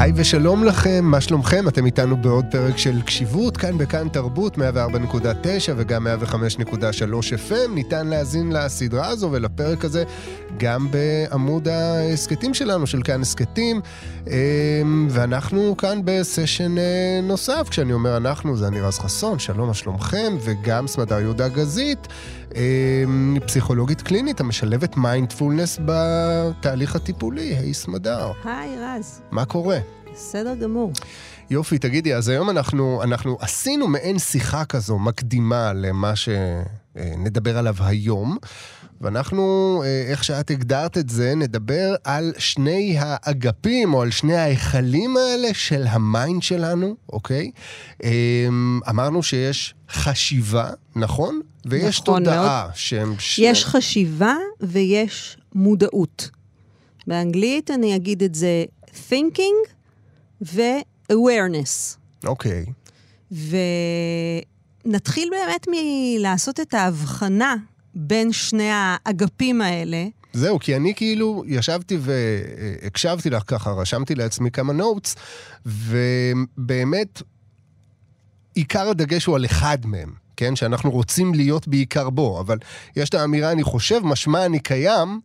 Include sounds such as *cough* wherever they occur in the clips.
היי ושלום לכם, מה שלומכם? אתם איתנו בעוד פרק של קשיבות, כאן בכאן תרבות, 104.9 וגם 105.3 FM. ניתן להאזין לסדרה הזו ולפרק הזה גם בעמוד ההסכתים שלנו, של כאן הסכתים. אמ, ואנחנו כאן בסשן אה, נוסף, כשאני אומר אנחנו, זה אני רז חסון, שלום, מה שלומכם? וגם סמדר יהודה גזית. אמ, פסיכולוגית קלינית המשלבת מיינדפולנס בתהליך הטיפולי. היי סמדר. היי רז. מה קורה? בסדר גמור. יופי, תגידי, אז היום אנחנו, אנחנו עשינו מעין שיחה כזו מקדימה למה שנדבר עליו היום. ואנחנו, אה, איך שאת הגדרת את זה, נדבר על שני האגפים, או על שני ההיכלים האלה של ה mind שלנו, אוקיי? אמ, אמרנו שיש חשיבה, נכון? ויש נכון תודעה מאוד. שהם... יש חשיבה ויש מודעות. באנגלית אני אגיד את זה thinking ו-awareness. אוקיי. ונתחיל באמת מלעשות את ההבחנה בין שני האגפים האלה. זהו, כי אני כאילו ישבתי והקשבתי לך ככה, רשמתי לעצמי כמה נוטס, ובאמת, עיקר הדגש הוא על אחד מהם, כן? שאנחנו רוצים להיות בעיקר בו, אבל יש את האמירה, אני חושב, משמע אני קיים,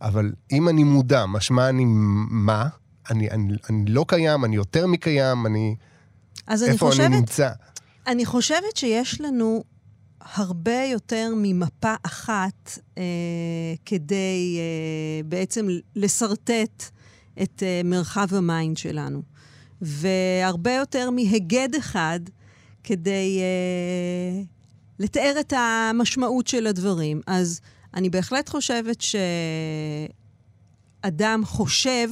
אבל אם אני מודע, משמע אני מה? אני, אני, אני לא קיים, אני יותר מקיים, אני... אז אני חושבת... איפה אני נמצא? אני חושבת שיש לנו הרבה יותר ממפה אחת אה, כדי אה, בעצם לשרטט את אה, מרחב ה mind שלנו. והרבה יותר מהיגד אחד כדי אה, לתאר את המשמעות של הדברים. אז אני בהחלט חושבת שאדם חושב,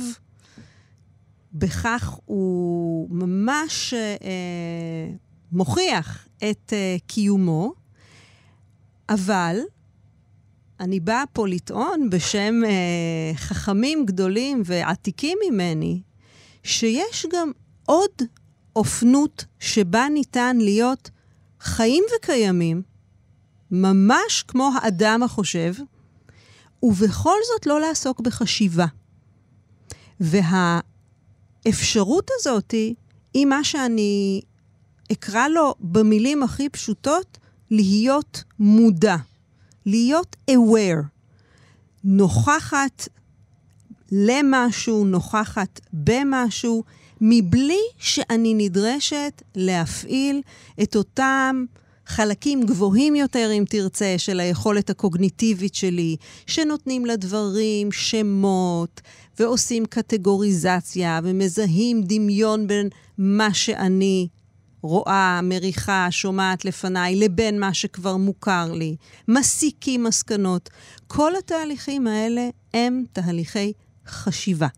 בכך הוא ממש אה, מוכיח את אה, קיומו, אבל אני באה פה לטעון בשם אה, חכמים גדולים ועתיקים ממני, שיש גם עוד אופנות שבה ניתן להיות חיים וקיימים, ממש כמו האדם החושב, ובכל זאת לא לעסוק בחשיבה. והאפשרות הזאת היא מה שאני אקרא לו במילים הכי פשוטות, להיות מודע, להיות aware, נוכחת למשהו, נוכחת במשהו, מבלי שאני נדרשת להפעיל את אותם חלקים גבוהים יותר, אם תרצה, של היכולת הקוגניטיבית שלי, שנותנים לדברים שמות, ועושים קטגוריזציה, ומזהים דמיון בין מה שאני רואה, מריחה, שומעת לפניי, לבין מה שכבר מוכר לי, מסיקים מסקנות. כל התהליכים האלה הם תהליכי חשיבה.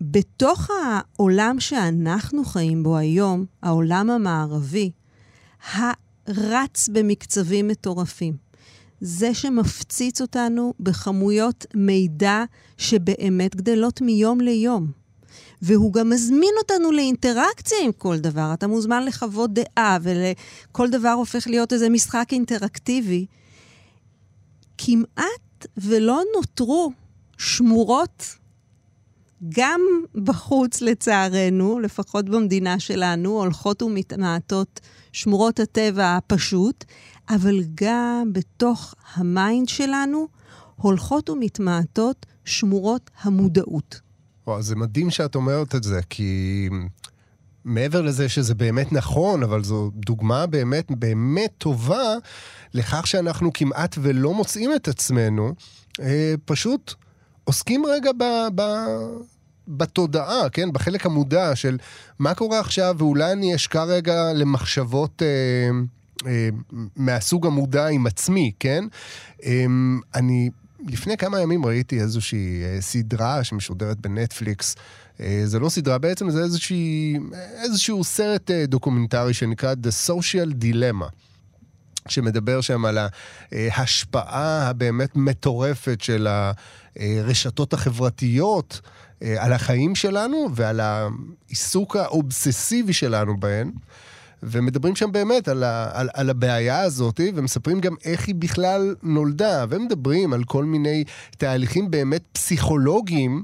ובתוך העולם שאנחנו חיים בו היום, העולם המערבי, הרץ במקצבים מטורפים. זה שמפציץ אותנו בכמויות מידע שבאמת גדלות מיום ליום. והוא גם מזמין אותנו לאינטראקציה עם כל דבר. אתה מוזמן לחוות דעה, וכל דבר הופך להיות איזה משחק אינטראקטיבי. כמעט ולא נותרו שמורות, גם בחוץ לצערנו, לפחות במדינה שלנו, הולכות ומתמעטות שמורות הטבע הפשוט, אבל גם בתוך ה mind שלנו הולכות ומתמעטות שמורות המודעות. וואו, זה מדהים שאת אומרת את זה, כי מעבר לזה שזה באמת נכון, אבל זו דוגמה באמת באמת טובה לכך שאנחנו כמעט ולא מוצאים את עצמנו, אה, פשוט עוסקים רגע ב... ב בתודעה, כן? בחלק המודע של מה קורה עכשיו, ואולי אני אשקע רגע למחשבות אה, אה, מהסוג המודע עם עצמי, כן? אה, אני לפני כמה ימים ראיתי איזושהי אה, סדרה שמשודרת בנטפליקס. אה, זה לא סדרה בעצם, זה איזושהי, איזשהו סרט אה, דוקומנטרי שנקרא The Social Dilemma. שמדבר שם על ההשפעה הבאמת מטורפת של הרשתות החברתיות על החיים שלנו ועל העיסוק האובססיבי שלנו בהן. ומדברים שם באמת על, ה, על, על הבעיה הזאת, ומספרים גם איך היא בכלל נולדה, ומדברים על כל מיני תהליכים באמת פסיכולוגיים.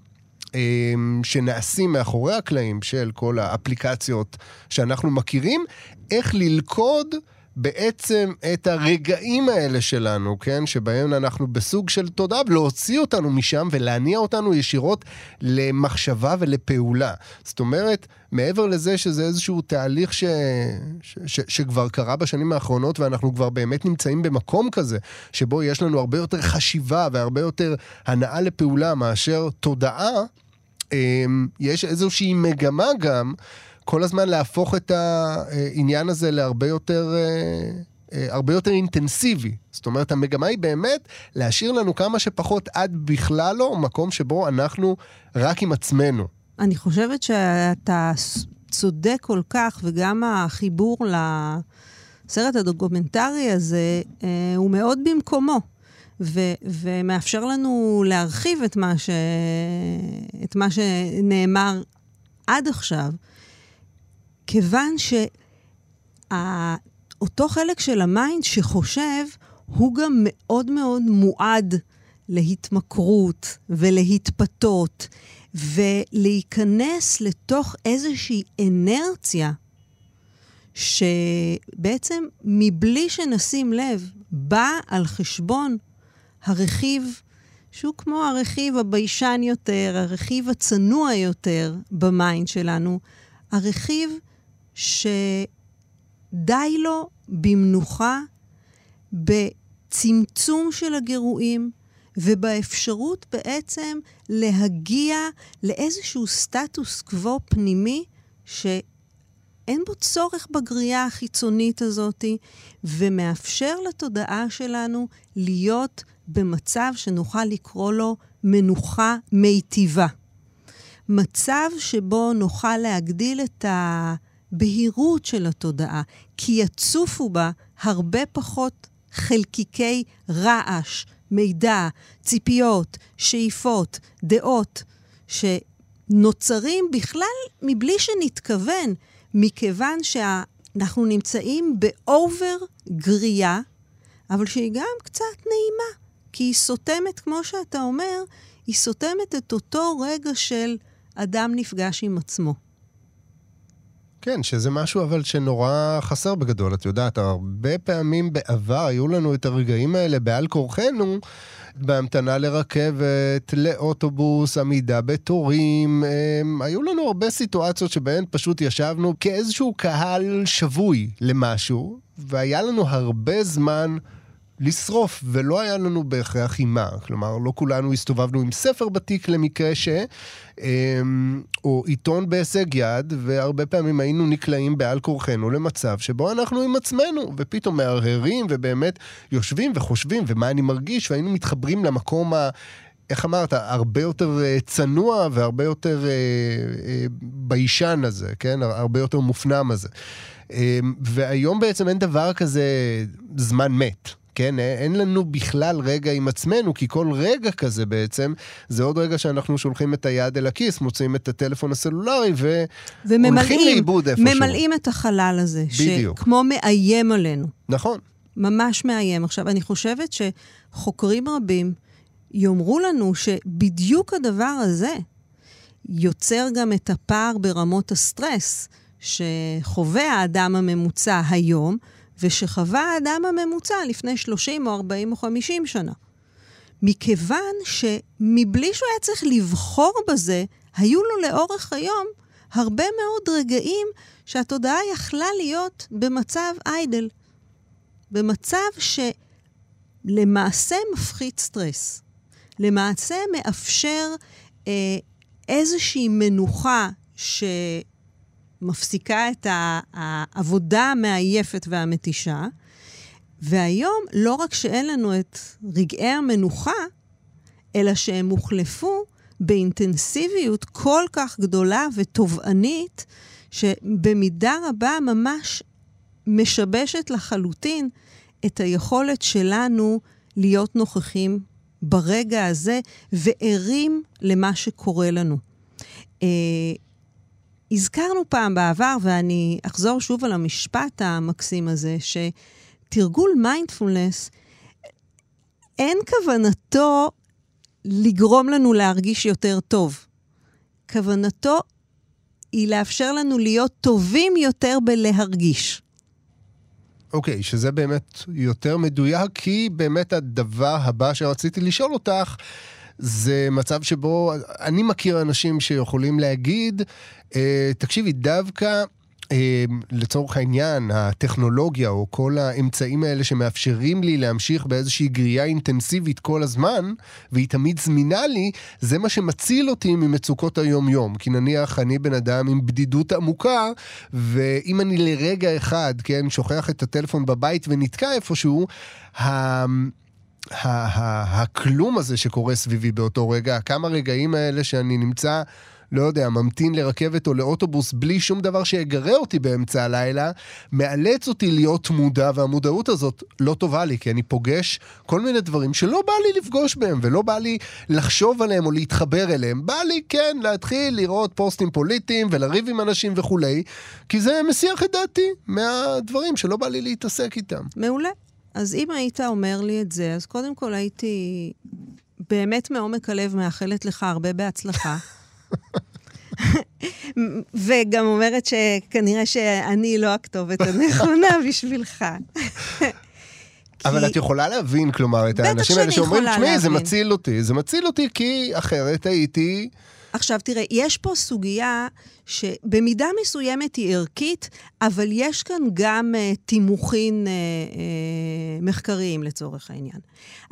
שנעשים מאחורי הקלעים של כל האפליקציות שאנחנו מכירים, איך ללכוד בעצם את הרגעים האלה שלנו, כן? שבהם אנחנו בסוג של תודה, ולהוציא אותנו משם ולהניע אותנו ישירות למחשבה ולפעולה. זאת אומרת, מעבר לזה שזה איזשהו תהליך ש... ש... ש... שכבר קרה בשנים האחרונות, ואנחנו כבר באמת נמצאים במקום כזה, שבו יש לנו הרבה יותר חשיבה והרבה יותר הנאה לפעולה מאשר תודעה, אמ, יש איזושהי מגמה גם. כל הזמן להפוך את העניין הזה להרבה יותר... אה, אה, הרבה יותר אינטנסיבי. זאת אומרת, המגמה היא באמת להשאיר לנו כמה שפחות עד בכלל לא מקום שבו אנחנו רק עם עצמנו. אני חושבת שאתה צודק כל כך, וגם החיבור לסרט הדוקומנטרי הזה אה, הוא מאוד במקומו. ו- ומאפשר לנו להרחיב את מה, ש- את מה שנאמר עד עכשיו. כיוון שאותו חלק של ה mind שחושב, הוא גם מאוד מאוד מועד להתמכרות ולהתפתות ולהיכנס לתוך איזושהי אינרציה שבעצם מבלי שנשים לב, בא על חשבון הרכיב שהוא כמו הרכיב הביישן יותר, הרכיב הצנוע יותר ב mind שלנו, הרכיב שדי לו במנוחה, בצמצום של הגירויים ובאפשרות בעצם להגיע לאיזשהו סטטוס קוו פנימי שאין בו צורך בגרייה החיצונית הזאת, ומאפשר לתודעה שלנו להיות במצב שנוכל לקרוא לו מנוחה מיטיבה. מצב שבו נוכל להגדיל את הבהירות של התודעה, כי יצופו בה הרבה פחות חלקיקי רעש, מידע, ציפיות, שאיפות, דעות, שנוצרים בכלל מבלי שנתכוון, מכיוון שאנחנו נמצאים באובר גריעה, אבל שהיא גם קצת נעימה, כי היא סותמת, כמו שאתה אומר, היא סותמת את אותו רגע של אדם נפגש עם עצמו. כן, שזה משהו אבל שנורא חסר בגדול. את יודעת, הרבה פעמים בעבר היו לנו את הרגעים האלה בעל כורחנו, בהמתנה לרכבת, לאוטובוס, עמידה בתורים. הם, היו לנו הרבה סיטואציות שבהן פשוט ישבנו כאיזשהו קהל שבוי למשהו, והיה לנו הרבה זמן לשרוף, ולא היה לנו בהכרח עם מה. כלומר, לא כולנו הסתובבנו עם ספר בתיק למקרה ש... אמ, או עיתון בהישג יד, והרבה פעמים היינו נקלעים בעל כורחנו למצב שבו אנחנו עם עצמנו, ופתאום מהרהרים, ובאמת יושבים וחושבים, ומה אני מרגיש, והיינו מתחברים למקום ה... איך אמרת, הרבה יותר uh, צנוע והרבה יותר uh, uh, ביישן הזה, כן? הרבה יותר מופנם הזה. Uh, והיום בעצם אין דבר כזה זמן מת. כן? אין לנו בכלל רגע עם עצמנו, כי כל רגע כזה בעצם, זה עוד רגע שאנחנו שולחים את היד אל הכיס, מוצאים את הטלפון הסלולרי והולכים לאיבוד איפשהו. ממלאים את החלל הזה. בדיוק. שכמו מאיים עלינו. נכון. ממש מאיים. עכשיו, אני חושבת שחוקרים רבים יאמרו לנו שבדיוק הדבר הזה יוצר גם את הפער ברמות הסטרס שחווה האדם הממוצע היום, ושחווה האדם הממוצע לפני 30 או 40 או 50 שנה. מכיוון שמבלי שהוא היה צריך לבחור בזה, היו לו לאורך היום הרבה מאוד רגעים שהתודעה יכלה להיות במצב איידל. במצב שלמעשה מפחית סטרס. למעשה מאפשר אה, איזושהי מנוחה ש... מפסיקה את העבודה המעייפת והמתישה, והיום לא רק שאין לנו את רגעי המנוחה, אלא שהם הוחלפו באינטנסיביות כל כך גדולה ותובענית, שבמידה רבה ממש משבשת לחלוטין את היכולת שלנו להיות נוכחים ברגע הזה וערים למה שקורה לנו. הזכרנו פעם בעבר, ואני אחזור שוב על המשפט המקסים הזה, שתרגול מיינדפולנס, אין כוונתו לגרום לנו להרגיש יותר טוב. כוונתו היא לאפשר לנו להיות טובים יותר בלהרגיש. אוקיי, okay, שזה באמת יותר מדויק, כי באמת הדבר הבא שרציתי לשאול אותך, זה מצב שבו אני מכיר אנשים שיכולים להגיד, אה, תקשיבי, דווקא אה, לצורך העניין, הטכנולוגיה או כל האמצעים האלה שמאפשרים לי להמשיך באיזושהי גריעה אינטנסיבית כל הזמן, והיא תמיד זמינה לי, זה מה שמציל אותי ממצוקות היום-יום. כי נניח אני בן אדם עם בדידות עמוקה, ואם אני לרגע אחד, כן, שוכח את הטלפון בבית ונתקע איפשהו. הכלום הזה שקורה סביבי באותו רגע, כמה רגעים האלה שאני נמצא לא יודע, ממתין לרכבת או לאוטובוס בלי שום דבר שיגרה אותי באמצע הלילה, מאלץ אותי להיות מודע, והמודעות הזאת לא טובה לי, כי אני פוגש כל מיני דברים שלא בא לי לפגוש בהם, ולא בא לי לחשוב עליהם או להתחבר אליהם. בא לי, כן, להתחיל לראות פוסטים פוליטיים ולריב עם אנשים וכולי, כי זה מסיח את דעתי מהדברים שלא בא לי להתעסק איתם. מעולה. אז אם היית אומר לי את זה, אז קודם כל הייתי באמת מעומק הלב מאחלת לך הרבה בהצלחה. *laughs* וגם אומרת שכנראה שאני לא הכתובת הנכונה *laughs* בשבילך. אבל את יכולה להבין, כלומר, את האנשים האלה שאומרים, תשמעי, זה מציל אותי, זה מציל אותי כי אחרת הייתי... עכשיו, תראה, יש פה סוגיה שבמידה מסוימת היא ערכית, אבל יש כאן גם uh, תימוכין uh, uh, מחקריים לצורך העניין.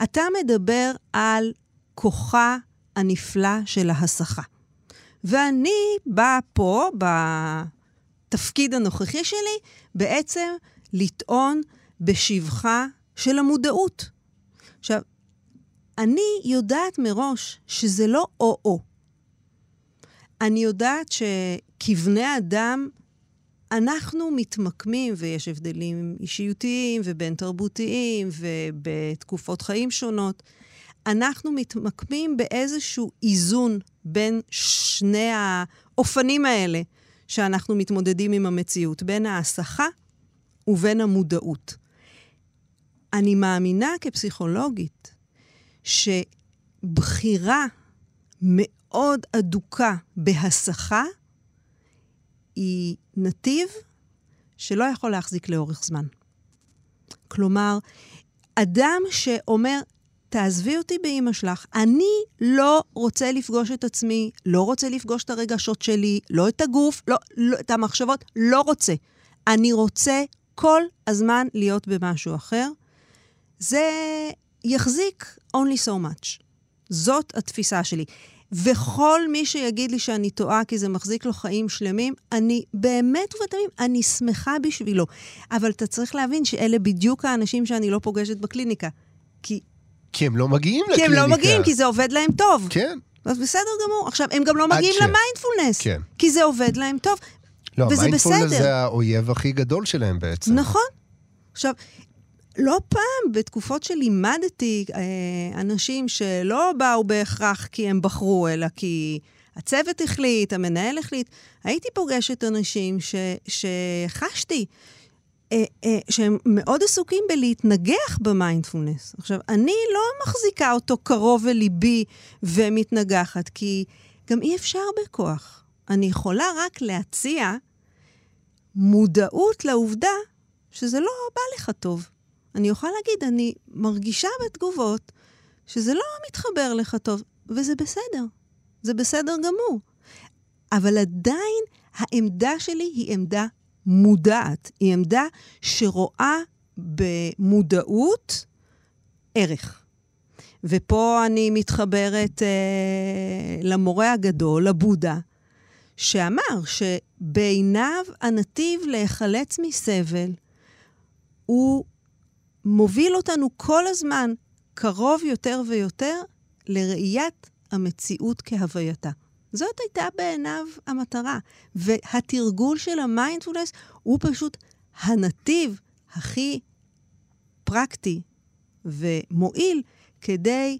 אתה מדבר על כוחה הנפלא של ההסחה. ואני באה פה, בתפקיד הנוכחי שלי, בעצם לטעון בשבחה של המודעות. עכשיו, אני יודעת מראש שזה לא או-או. אני יודעת שכבני אדם, אנחנו מתמקמים, ויש הבדלים אישיותיים ובין תרבותיים ובתקופות חיים שונות. אנחנו מתמקמים באיזשהו איזון בין שני האופנים האלה שאנחנו מתמודדים עם המציאות, בין ההסחה ובין המודעות. אני מאמינה כפסיכולוגית שבחירה מאוד אדוקה בהסחה היא נתיב שלא יכול להחזיק לאורך זמן. כלומר, אדם שאומר, תעזבי אותי באימא שלך. אני לא רוצה לפגוש את עצמי, לא רוצה לפגוש את הרגשות שלי, לא את הגוף, לא, לא, את המחשבות, לא רוצה. אני רוצה כל הזמן להיות במשהו אחר. זה יחזיק only so much. זאת התפיסה שלי. וכל מי שיגיד לי שאני טועה כי זה מחזיק לו חיים שלמים, אני באמת ובתמים, אני שמחה בשבילו. אבל אתה צריך להבין שאלה בדיוק האנשים שאני לא פוגשת בקליניקה. כי כי הם לא מגיעים לקליניקה. כי הם לא מגיעים, כי זה עובד להם טוב. כן. אז בסדר גמור. עכשיו, הם גם לא מגיעים ש... למיינדפולנס. כן. כי זה עובד להם טוב. לא, המיינדפולנס זה האויב הכי גדול שלהם בעצם. נכון. עכשיו, לא פעם, בתקופות שלימדתי אה, אנשים שלא באו בהכרח כי הם בחרו, אלא כי הצוות החליט, המנהל החליט, הייתי פוגשת אנשים ש, שחשתי אה, אה, שהם מאוד עסוקים בלהתנגח במיינדפולנס. עכשיו, אני לא מחזיקה אותו קרוב אל ליבי ומתנגחת, כי גם אי אפשר בכוח. אני יכולה רק להציע מודעות לעובדה שזה לא בא לך טוב. אני יכולה להגיד, אני מרגישה בתגובות שזה לא מתחבר לך טוב, וזה בסדר. זה בסדר גמור. אבל עדיין העמדה שלי היא עמדה מודעת. היא עמדה שרואה במודעות ערך. ופה אני מתחברת אה, למורה הגדול, לבודה, שאמר שבעיניו הנתיב להיחלץ מסבל הוא מוביל אותנו כל הזמן קרוב יותר ויותר לראיית המציאות כהווייתה. זאת הייתה בעיניו המטרה. והתרגול של המיינדפולנס הוא פשוט הנתיב הכי פרקטי ומועיל כדי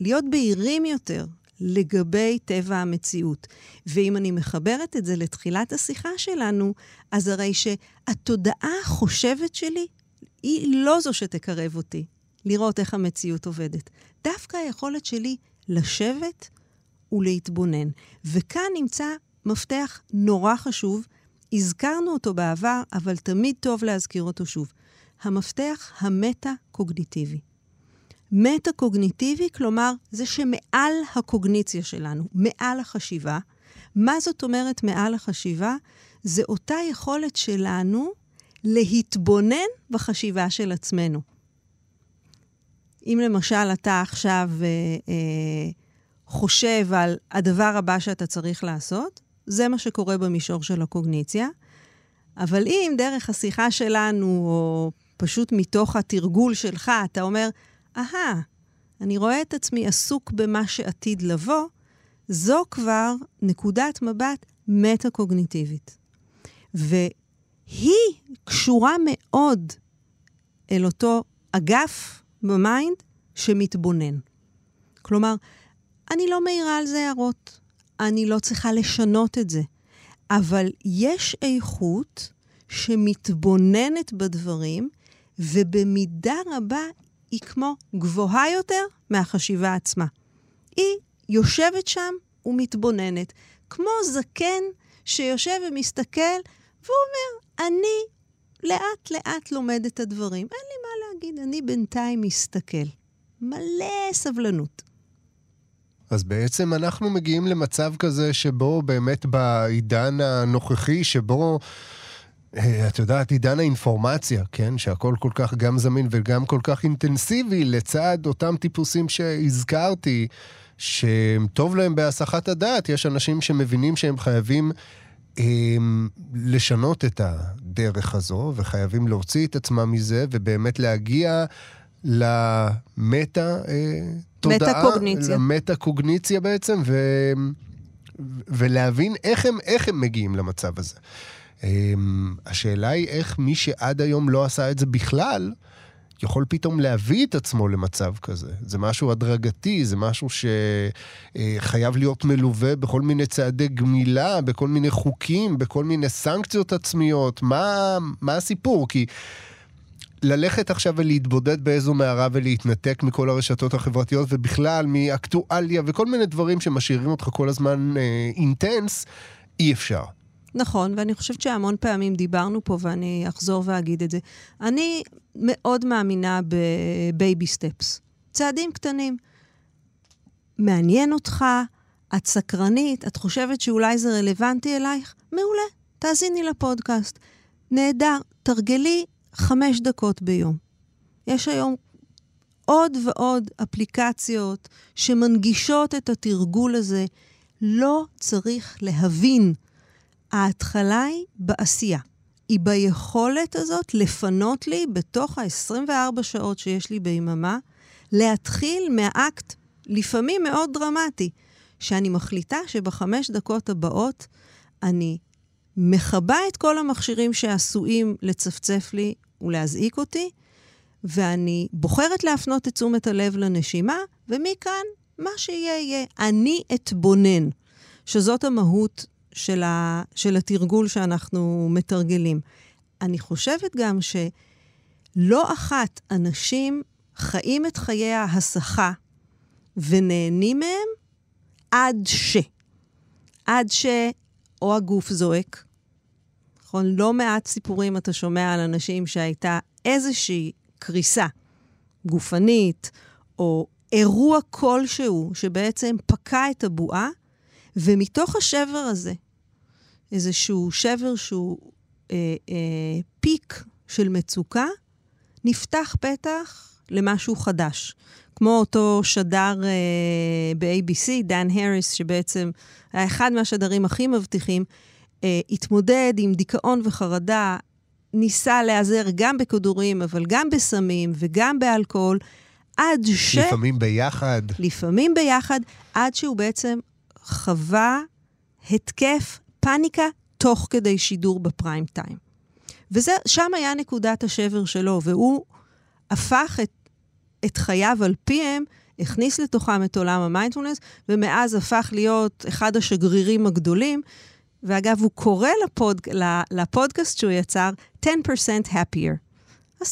להיות בהירים יותר לגבי טבע המציאות. ואם אני מחברת את זה לתחילת השיחה שלנו, אז הרי שהתודעה החושבת שלי היא לא זו שתקרב אותי לראות איך המציאות עובדת. דווקא היכולת שלי לשבת ולהתבונן. וכאן נמצא מפתח נורא חשוב, הזכרנו אותו בעבר, אבל תמיד טוב להזכיר אותו שוב. המפתח המטה-קוגניטיבי. מטה-קוגניטיבי, כלומר, זה שמעל הקוגניציה שלנו, מעל החשיבה. מה זאת אומרת מעל החשיבה? זה אותה יכולת שלנו להתבונן בחשיבה של עצמנו. אם למשל אתה עכשיו אה, אה, חושב על הדבר הבא שאתה צריך לעשות, זה מה שקורה במישור של הקוגניציה. אבל אם דרך השיחה שלנו, או פשוט מתוך התרגול שלך, אתה אומר, אהה, אני רואה את עצמי עסוק במה שעתיד לבוא, זו כבר נקודת מבט מטה-קוגניטיבית. והיא קשורה מאוד אל אותו אגף במיינד שמתבונן. כלומר, אני לא מעירה על זה הערות, אני לא צריכה לשנות את זה, אבל יש איכות שמתבוננת בדברים, ובמידה רבה היא כמו גבוהה יותר מהחשיבה עצמה. היא יושבת שם ומתבוננת, כמו זקן שיושב ומסתכל, והוא אומר, אני לאט-לאט לומד את הדברים. אין לי מה להגיד, אני בינתיים מסתכל. מלא סבלנות. אז בעצם אנחנו מגיעים למצב כזה שבו באמת בעידן הנוכחי, שבו... אה, את יודעת, עידן האינפורמציה, כן? שהכל כל כך גם זמין וגם כל כך אינטנסיבי, לצד אותם טיפוסים שהזכרתי, שטוב להם בהסחת הדעת. יש אנשים שמבינים שהם חייבים לשנות את הדרך הזו, וחייבים להוציא את עצמם מזה, ובאמת להגיע למטה... אה, תודעה, מטה-קוגניציה. למטה-קוגניציה בעצם, ו... ולהבין איך הם, איך הם מגיעים למצב הזה. אמ, השאלה היא איך מי שעד היום לא עשה את זה בכלל, יכול פתאום להביא את עצמו למצב כזה. זה משהו הדרגתי, זה משהו שחייב להיות מלווה בכל מיני צעדי גמילה, בכל מיני חוקים, בכל מיני סנקציות עצמיות. מה, מה הסיפור? כי... ללכת עכשיו ולהתבודד באיזו מערה ולהתנתק מכל הרשתות החברתיות ובכלל מאקטואליה וכל מיני דברים שמשאירים אותך כל הזמן אה, אינטנס, אי אפשר. נכון, ואני חושבת שהמון פעמים דיברנו פה, ואני אחזור ואגיד את זה. אני מאוד מאמינה בבייבי סטפס. צעדים קטנים. מעניין אותך, את סקרנית, את חושבת שאולי זה רלוונטי אלייך? מעולה, תאזיני לפודקאסט. נהדר, תרגלי חמש דקות ביום. יש היום עוד ועוד אפליקציות שמנגישות את התרגול הזה. לא צריך להבין ההתחלה היא בעשייה. היא ביכולת הזאת לפנות לי בתוך ה-24 שעות שיש לי ביממה, להתחיל מהאקט, לפעמים מאוד דרמטי, שאני מחליטה שבחמש דקות הבאות אני מכבה את כל המכשירים שעשויים לצפצף לי ולהזעיק אותי, ואני בוחרת להפנות את תשומת הלב לנשימה, ומכאן, מה שיהיה יהיה. אני אתבונן, שזאת המהות של, ה, של התרגול שאנחנו מתרגלים. אני חושבת גם שלא אחת אנשים חיים את חיי ההסחה ונהנים מהם עד ש. עד ש... או הגוף זועק, נכון? לא מעט סיפורים אתה שומע על אנשים שהייתה איזושהי קריסה גופנית, או אירוע כלשהו שבעצם פקע את הבועה, ומתוך השבר הזה, איזשהו שבר שהוא אה, אה, פיק של מצוקה, נפתח פתח למשהו חדש. כמו אותו שדר אה, ב-ABC, דן האריס, שבעצם היה אחד מהשדרים הכי מבטיחים, אה, התמודד עם דיכאון וחרדה, ניסה להיעזר גם בכדורים, אבל גם בסמים וגם באלכוהול, עד ש... לפעמים ביחד. לפעמים ביחד, עד שהוא בעצם חווה התקף פאניקה תוך כדי שידור בפריים טיים. ושם היה נקודת השבר שלו, והוא הפך את, את חייו על פיהם, הכניס לתוכם את עולם המיינדפולנס, ומאז הפך להיות אחד השגרירים הגדולים. ואגב, הוא קורא לפוד, לפודקאסט שהוא יצר 10% happier. 10%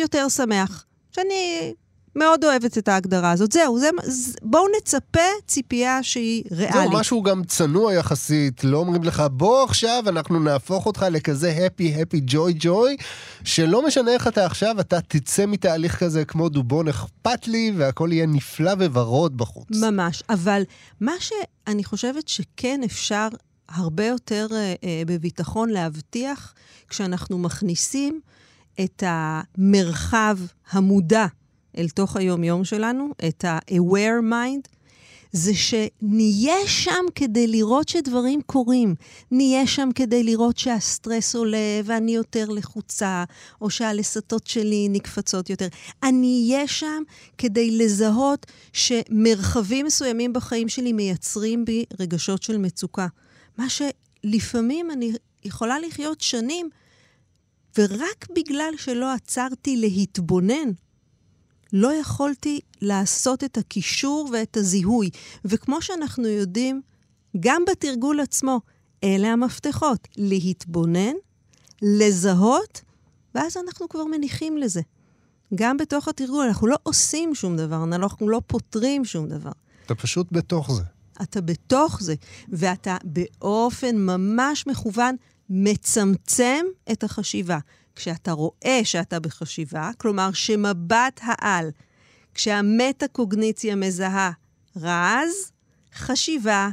יותר שמח. שאני מאוד אוהבת את ההגדרה הזאת. זהו, זה, בואו נצפה ציפייה שהיא ריאלית. זהו, משהו גם צנוע יחסית. לא אומרים לך, בוא עכשיו, אנחנו נהפוך אותך לכזה הפי, הפי, ג'וי, ג'וי, שלא משנה איך אתה עכשיו, אתה תצא מתהליך כזה כמו דובון אכפת לי, והכל יהיה נפלא וורוד בחוץ. ממש. אבל מה שאני חושבת שכן אפשר הרבה יותר אה, אה, בביטחון להבטיח, כשאנחנו מכניסים את המרחב המודע אל תוך היום-יום שלנו, את ה-aware mind, זה שנהיה שם כדי לראות שדברים קורים. נהיה שם כדי לראות שהסטרס עולה ואני יותר לחוצה, או שהלסתות שלי נקפצות יותר. אני אהיה שם כדי לזהות שמרחבים מסוימים בחיים שלי מייצרים בי רגשות של מצוקה. מה שלפעמים אני יכולה לחיות שנים, ורק בגלל שלא עצרתי להתבונן לא יכולתי לעשות את הקישור ואת הזיהוי. וכמו שאנחנו יודעים, גם בתרגול עצמו, אלה המפתחות, להתבונן, לזהות, ואז אנחנו כבר מניחים לזה. גם בתוך התרגול, אנחנו לא עושים שום דבר, אנחנו לא פותרים שום דבר. אתה פשוט בתוך זה. אתה בתוך זה, ואתה באופן ממש מכוון מצמצם את החשיבה. כשאתה רואה שאתה בחשיבה, כלומר שמבט העל, כשהמטה-קוגניציה מזהה רז, חשיבה,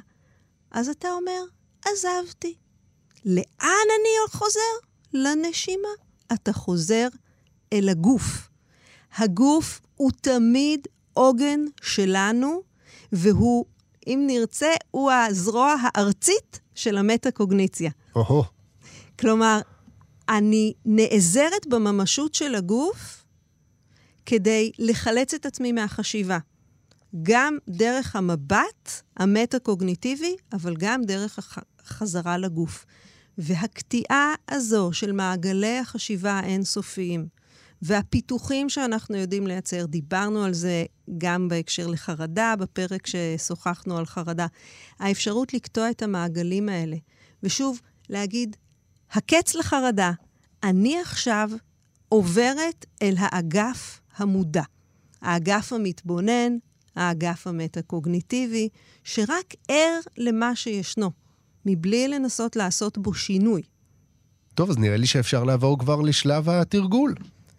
אז אתה אומר, עזבתי. לאן אני חוזר? לנשימה. אתה חוזר אל הגוף. הגוף הוא תמיד עוגן שלנו, והוא, אם נרצה, הוא הזרוע הארצית של המטה-קוגניציה. או-הו. כלומר, אני נעזרת בממשות של הגוף כדי לחלץ את עצמי מהחשיבה. גם דרך המבט המטה-קוגניטיבי, אבל גם דרך החזרה לגוף. והקטיעה הזו של מעגלי החשיבה האינסופיים, והפיתוחים שאנחנו יודעים לייצר, דיברנו על זה גם בהקשר לחרדה, בפרק ששוחחנו על חרדה. האפשרות לקטוע את המעגלים האלה. ושוב, להגיד, הקץ לחרדה. אני עכשיו עוברת אל האגף המודע. האגף המתבונן, האגף המטה-קוגניטיבי, שרק ער למה שישנו, מבלי לנסות לעשות בו שינוי. טוב, אז נראה לי שאפשר לעבור כבר לשלב התרגול.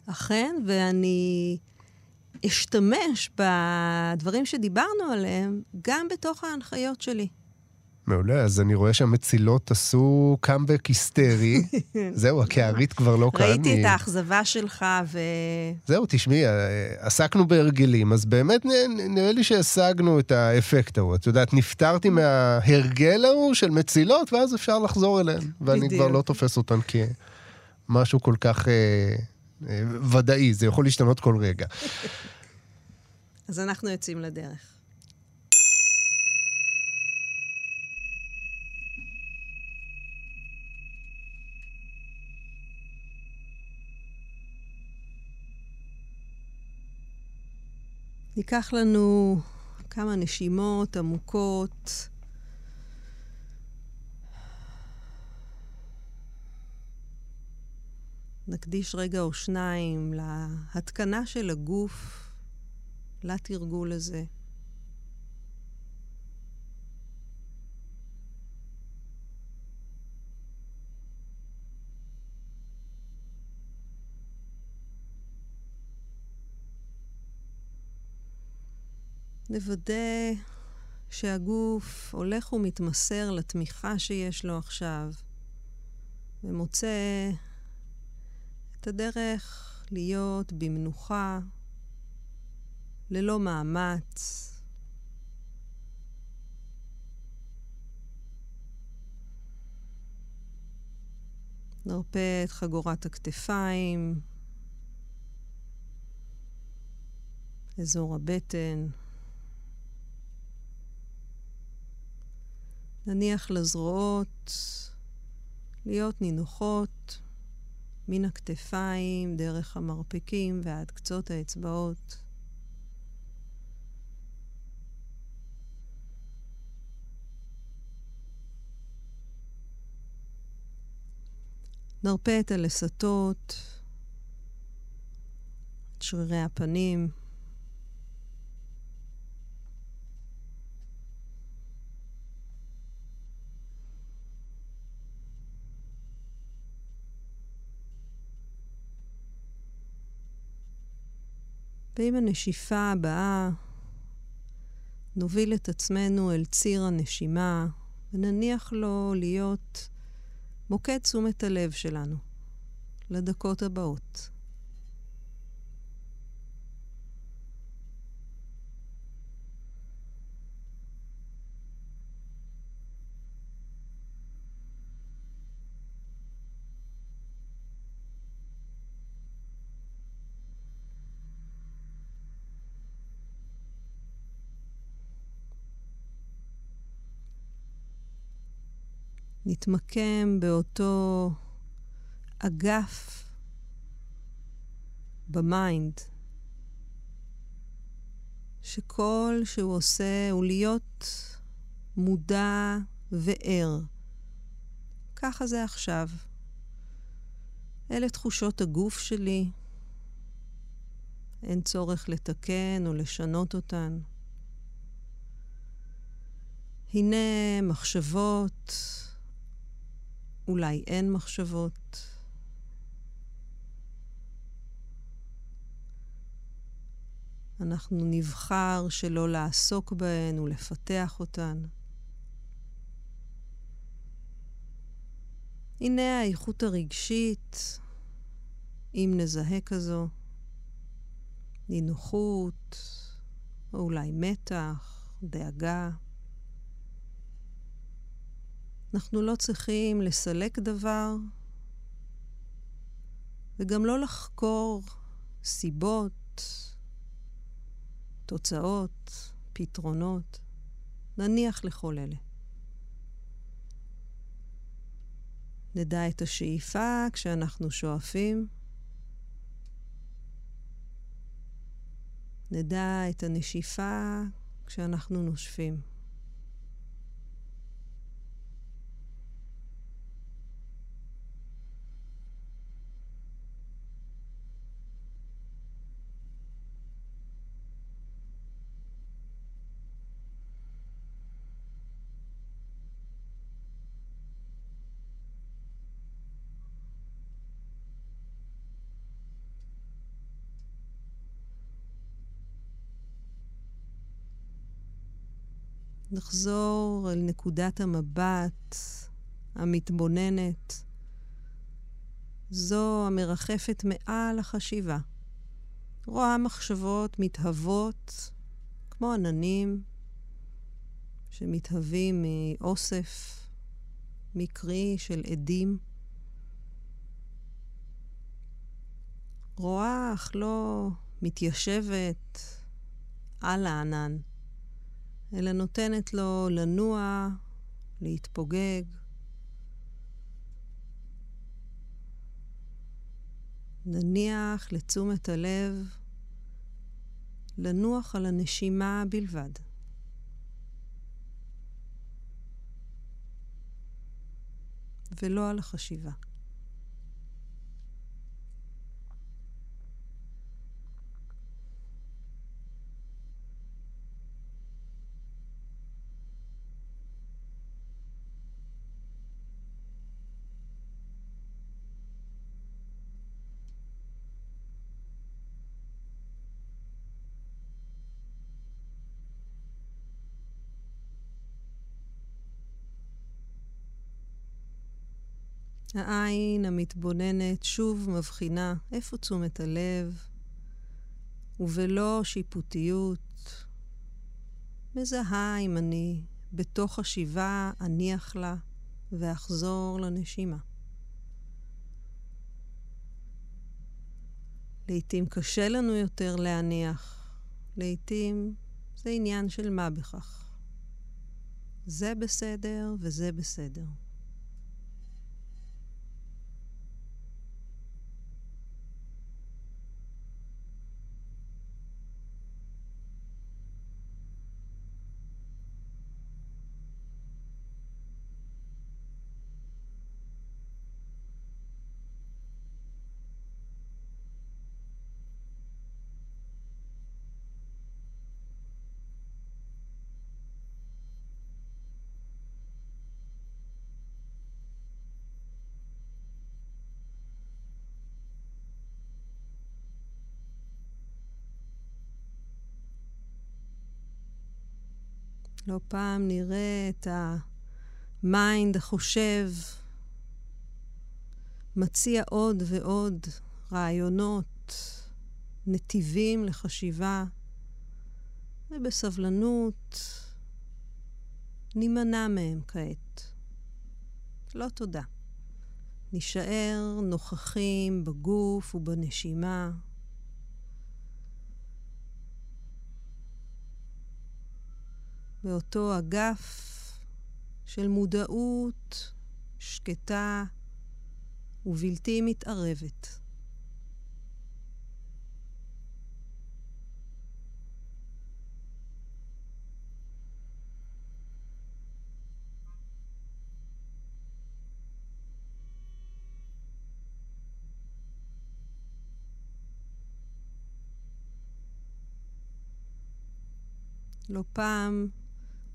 אכן, ואני אשתמש בדברים שדיברנו עליהם גם בתוך ההנחיות שלי. מעולה, אז אני רואה שהמצילות עשו קאמבק היסטרי. *laughs* זהו, הקערית כבר לא כאן. ראיתי את האכזבה שלך ו... זהו, תשמעי, אה, עסקנו בהרגלים, אז באמת נראה לי שהשגנו את האפקט ההוא. את יודעת, נפטרתי מההרגל ההוא של מצילות, ואז אפשר לחזור אליהן. ואני כבר לא תופס אותן כמשהו כל כך אה, אה, ודאי, זה יכול להשתנות כל רגע. *laughs* אז אנחנו יוצאים לדרך. ייקח לנו כמה נשימות עמוקות. נקדיש רגע או שניים להתקנה של הגוף לתרגול הזה. נוודא שהגוף הולך ומתמסר לתמיכה שיש לו עכשיו, ומוצא את הדרך להיות במנוחה, ללא מאמץ. נרפה את חגורת הכתפיים, אזור הבטן. נניח לזרועות להיות נינוחות מן הכתפיים, דרך המרפקים ועד קצות האצבעות. נרפה את הלסתות, את שרירי הפנים. ועם הנשיפה הבאה נוביל את עצמנו אל ציר הנשימה ונניח לו להיות מוקד תשומת הלב שלנו לדקות הבאות. נתמקם באותו אגף במיינד, שכל שהוא עושה הוא להיות מודע וער. ככה זה עכשיו. אלה תחושות הגוף שלי. אין צורך לתקן או לשנות אותן. הנה מחשבות, אולי אין מחשבות. אנחנו נבחר שלא לעסוק בהן ולפתח אותן. הנה האיכות הרגשית, אם נזהה כזו, נינוחות, או אולי מתח, דאגה. אנחנו לא צריכים לסלק דבר, וגם לא לחקור סיבות, תוצאות, פתרונות. נניח לכל אלה. נדע את השאיפה כשאנחנו שואפים. נדע את הנשיפה כשאנחנו נושפים. נחזור אל נקודת המבט המתבוננת, זו המרחפת מעל החשיבה. רואה מחשבות מתהוות כמו עננים שמתהווים מאוסף מקרי של עדים. רואה אך לא מתיישבת על הענן. אלא נותנת לו לנוע, להתפוגג. נניח לתשומת הלב לנוח על הנשימה בלבד. ולא על החשיבה. העין המתבוננת שוב מבחינה איפה תשומת הלב, ובלא שיפוטיות, מזהה אם אני בתוך השיבה אניח לה ואחזור לנשימה. לעתים קשה לנו יותר להניח, לעתים זה עניין של מה בכך. זה בסדר וזה בסדר. לא פעם נראה את ה mind החושב מציע עוד ועוד רעיונות, נתיבים לחשיבה, ובסבלנות נימנע מהם כעת. לא תודה. נישאר נוכחים בגוף ובנשימה. באותו אגף של מודעות שקטה ובלתי מתערבת. לא פעם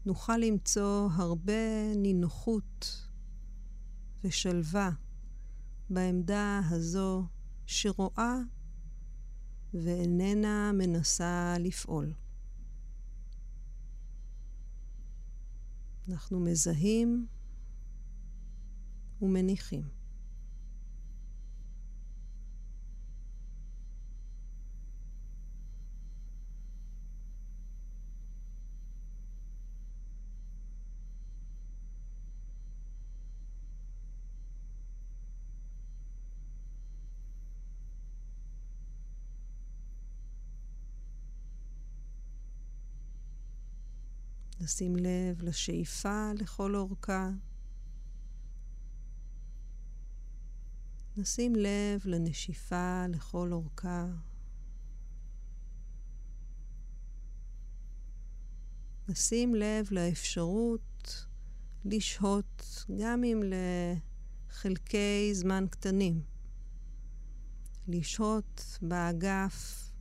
נוכל למצוא הרבה נינוחות ושלווה בעמדה הזו שרואה ואיננה מנסה לפעול. אנחנו מזהים ומניחים. לשים לב לשאיפה לכל אורכה. נשים לב לנשיפה לכל אורכה. נשים לב לאפשרות לשהות גם אם לחלקי זמן קטנים. לשהות באגף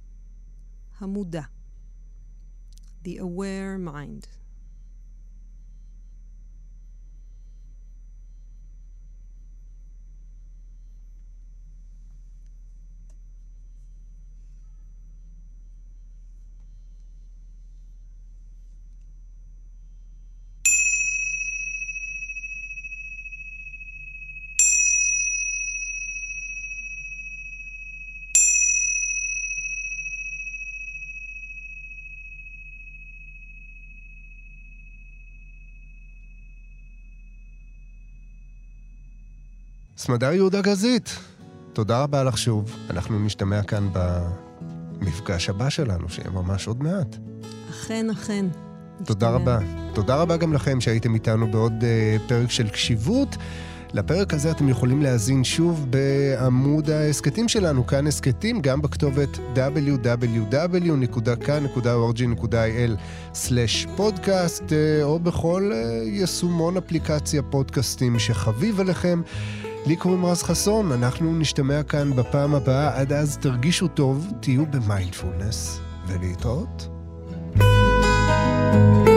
המודע. The aware mind. סמדר יהודה גזית, תודה רבה לך שוב. אנחנו נשתמע כאן במפגש הבא שלנו, שיהיה ממש עוד מעט. אכן, אכן. תודה רבה. תודה רבה גם לכם שהייתם איתנו בעוד uh, פרק של קשיבות. לפרק הזה אתם יכולים להאזין שוב בעמוד ההסכתים שלנו, כאן הסכתים, גם בכתובת www.kan.org.il/פודקאסט, אה, או בכל uh, יישומון אפליקציה פודקאסטים שחביב עליכם. לי קוראים רז חסון, אנחנו נשתמע כאן בפעם הבאה. עד אז תרגישו טוב, תהיו במיינדפולנס, ולהתראות. thank you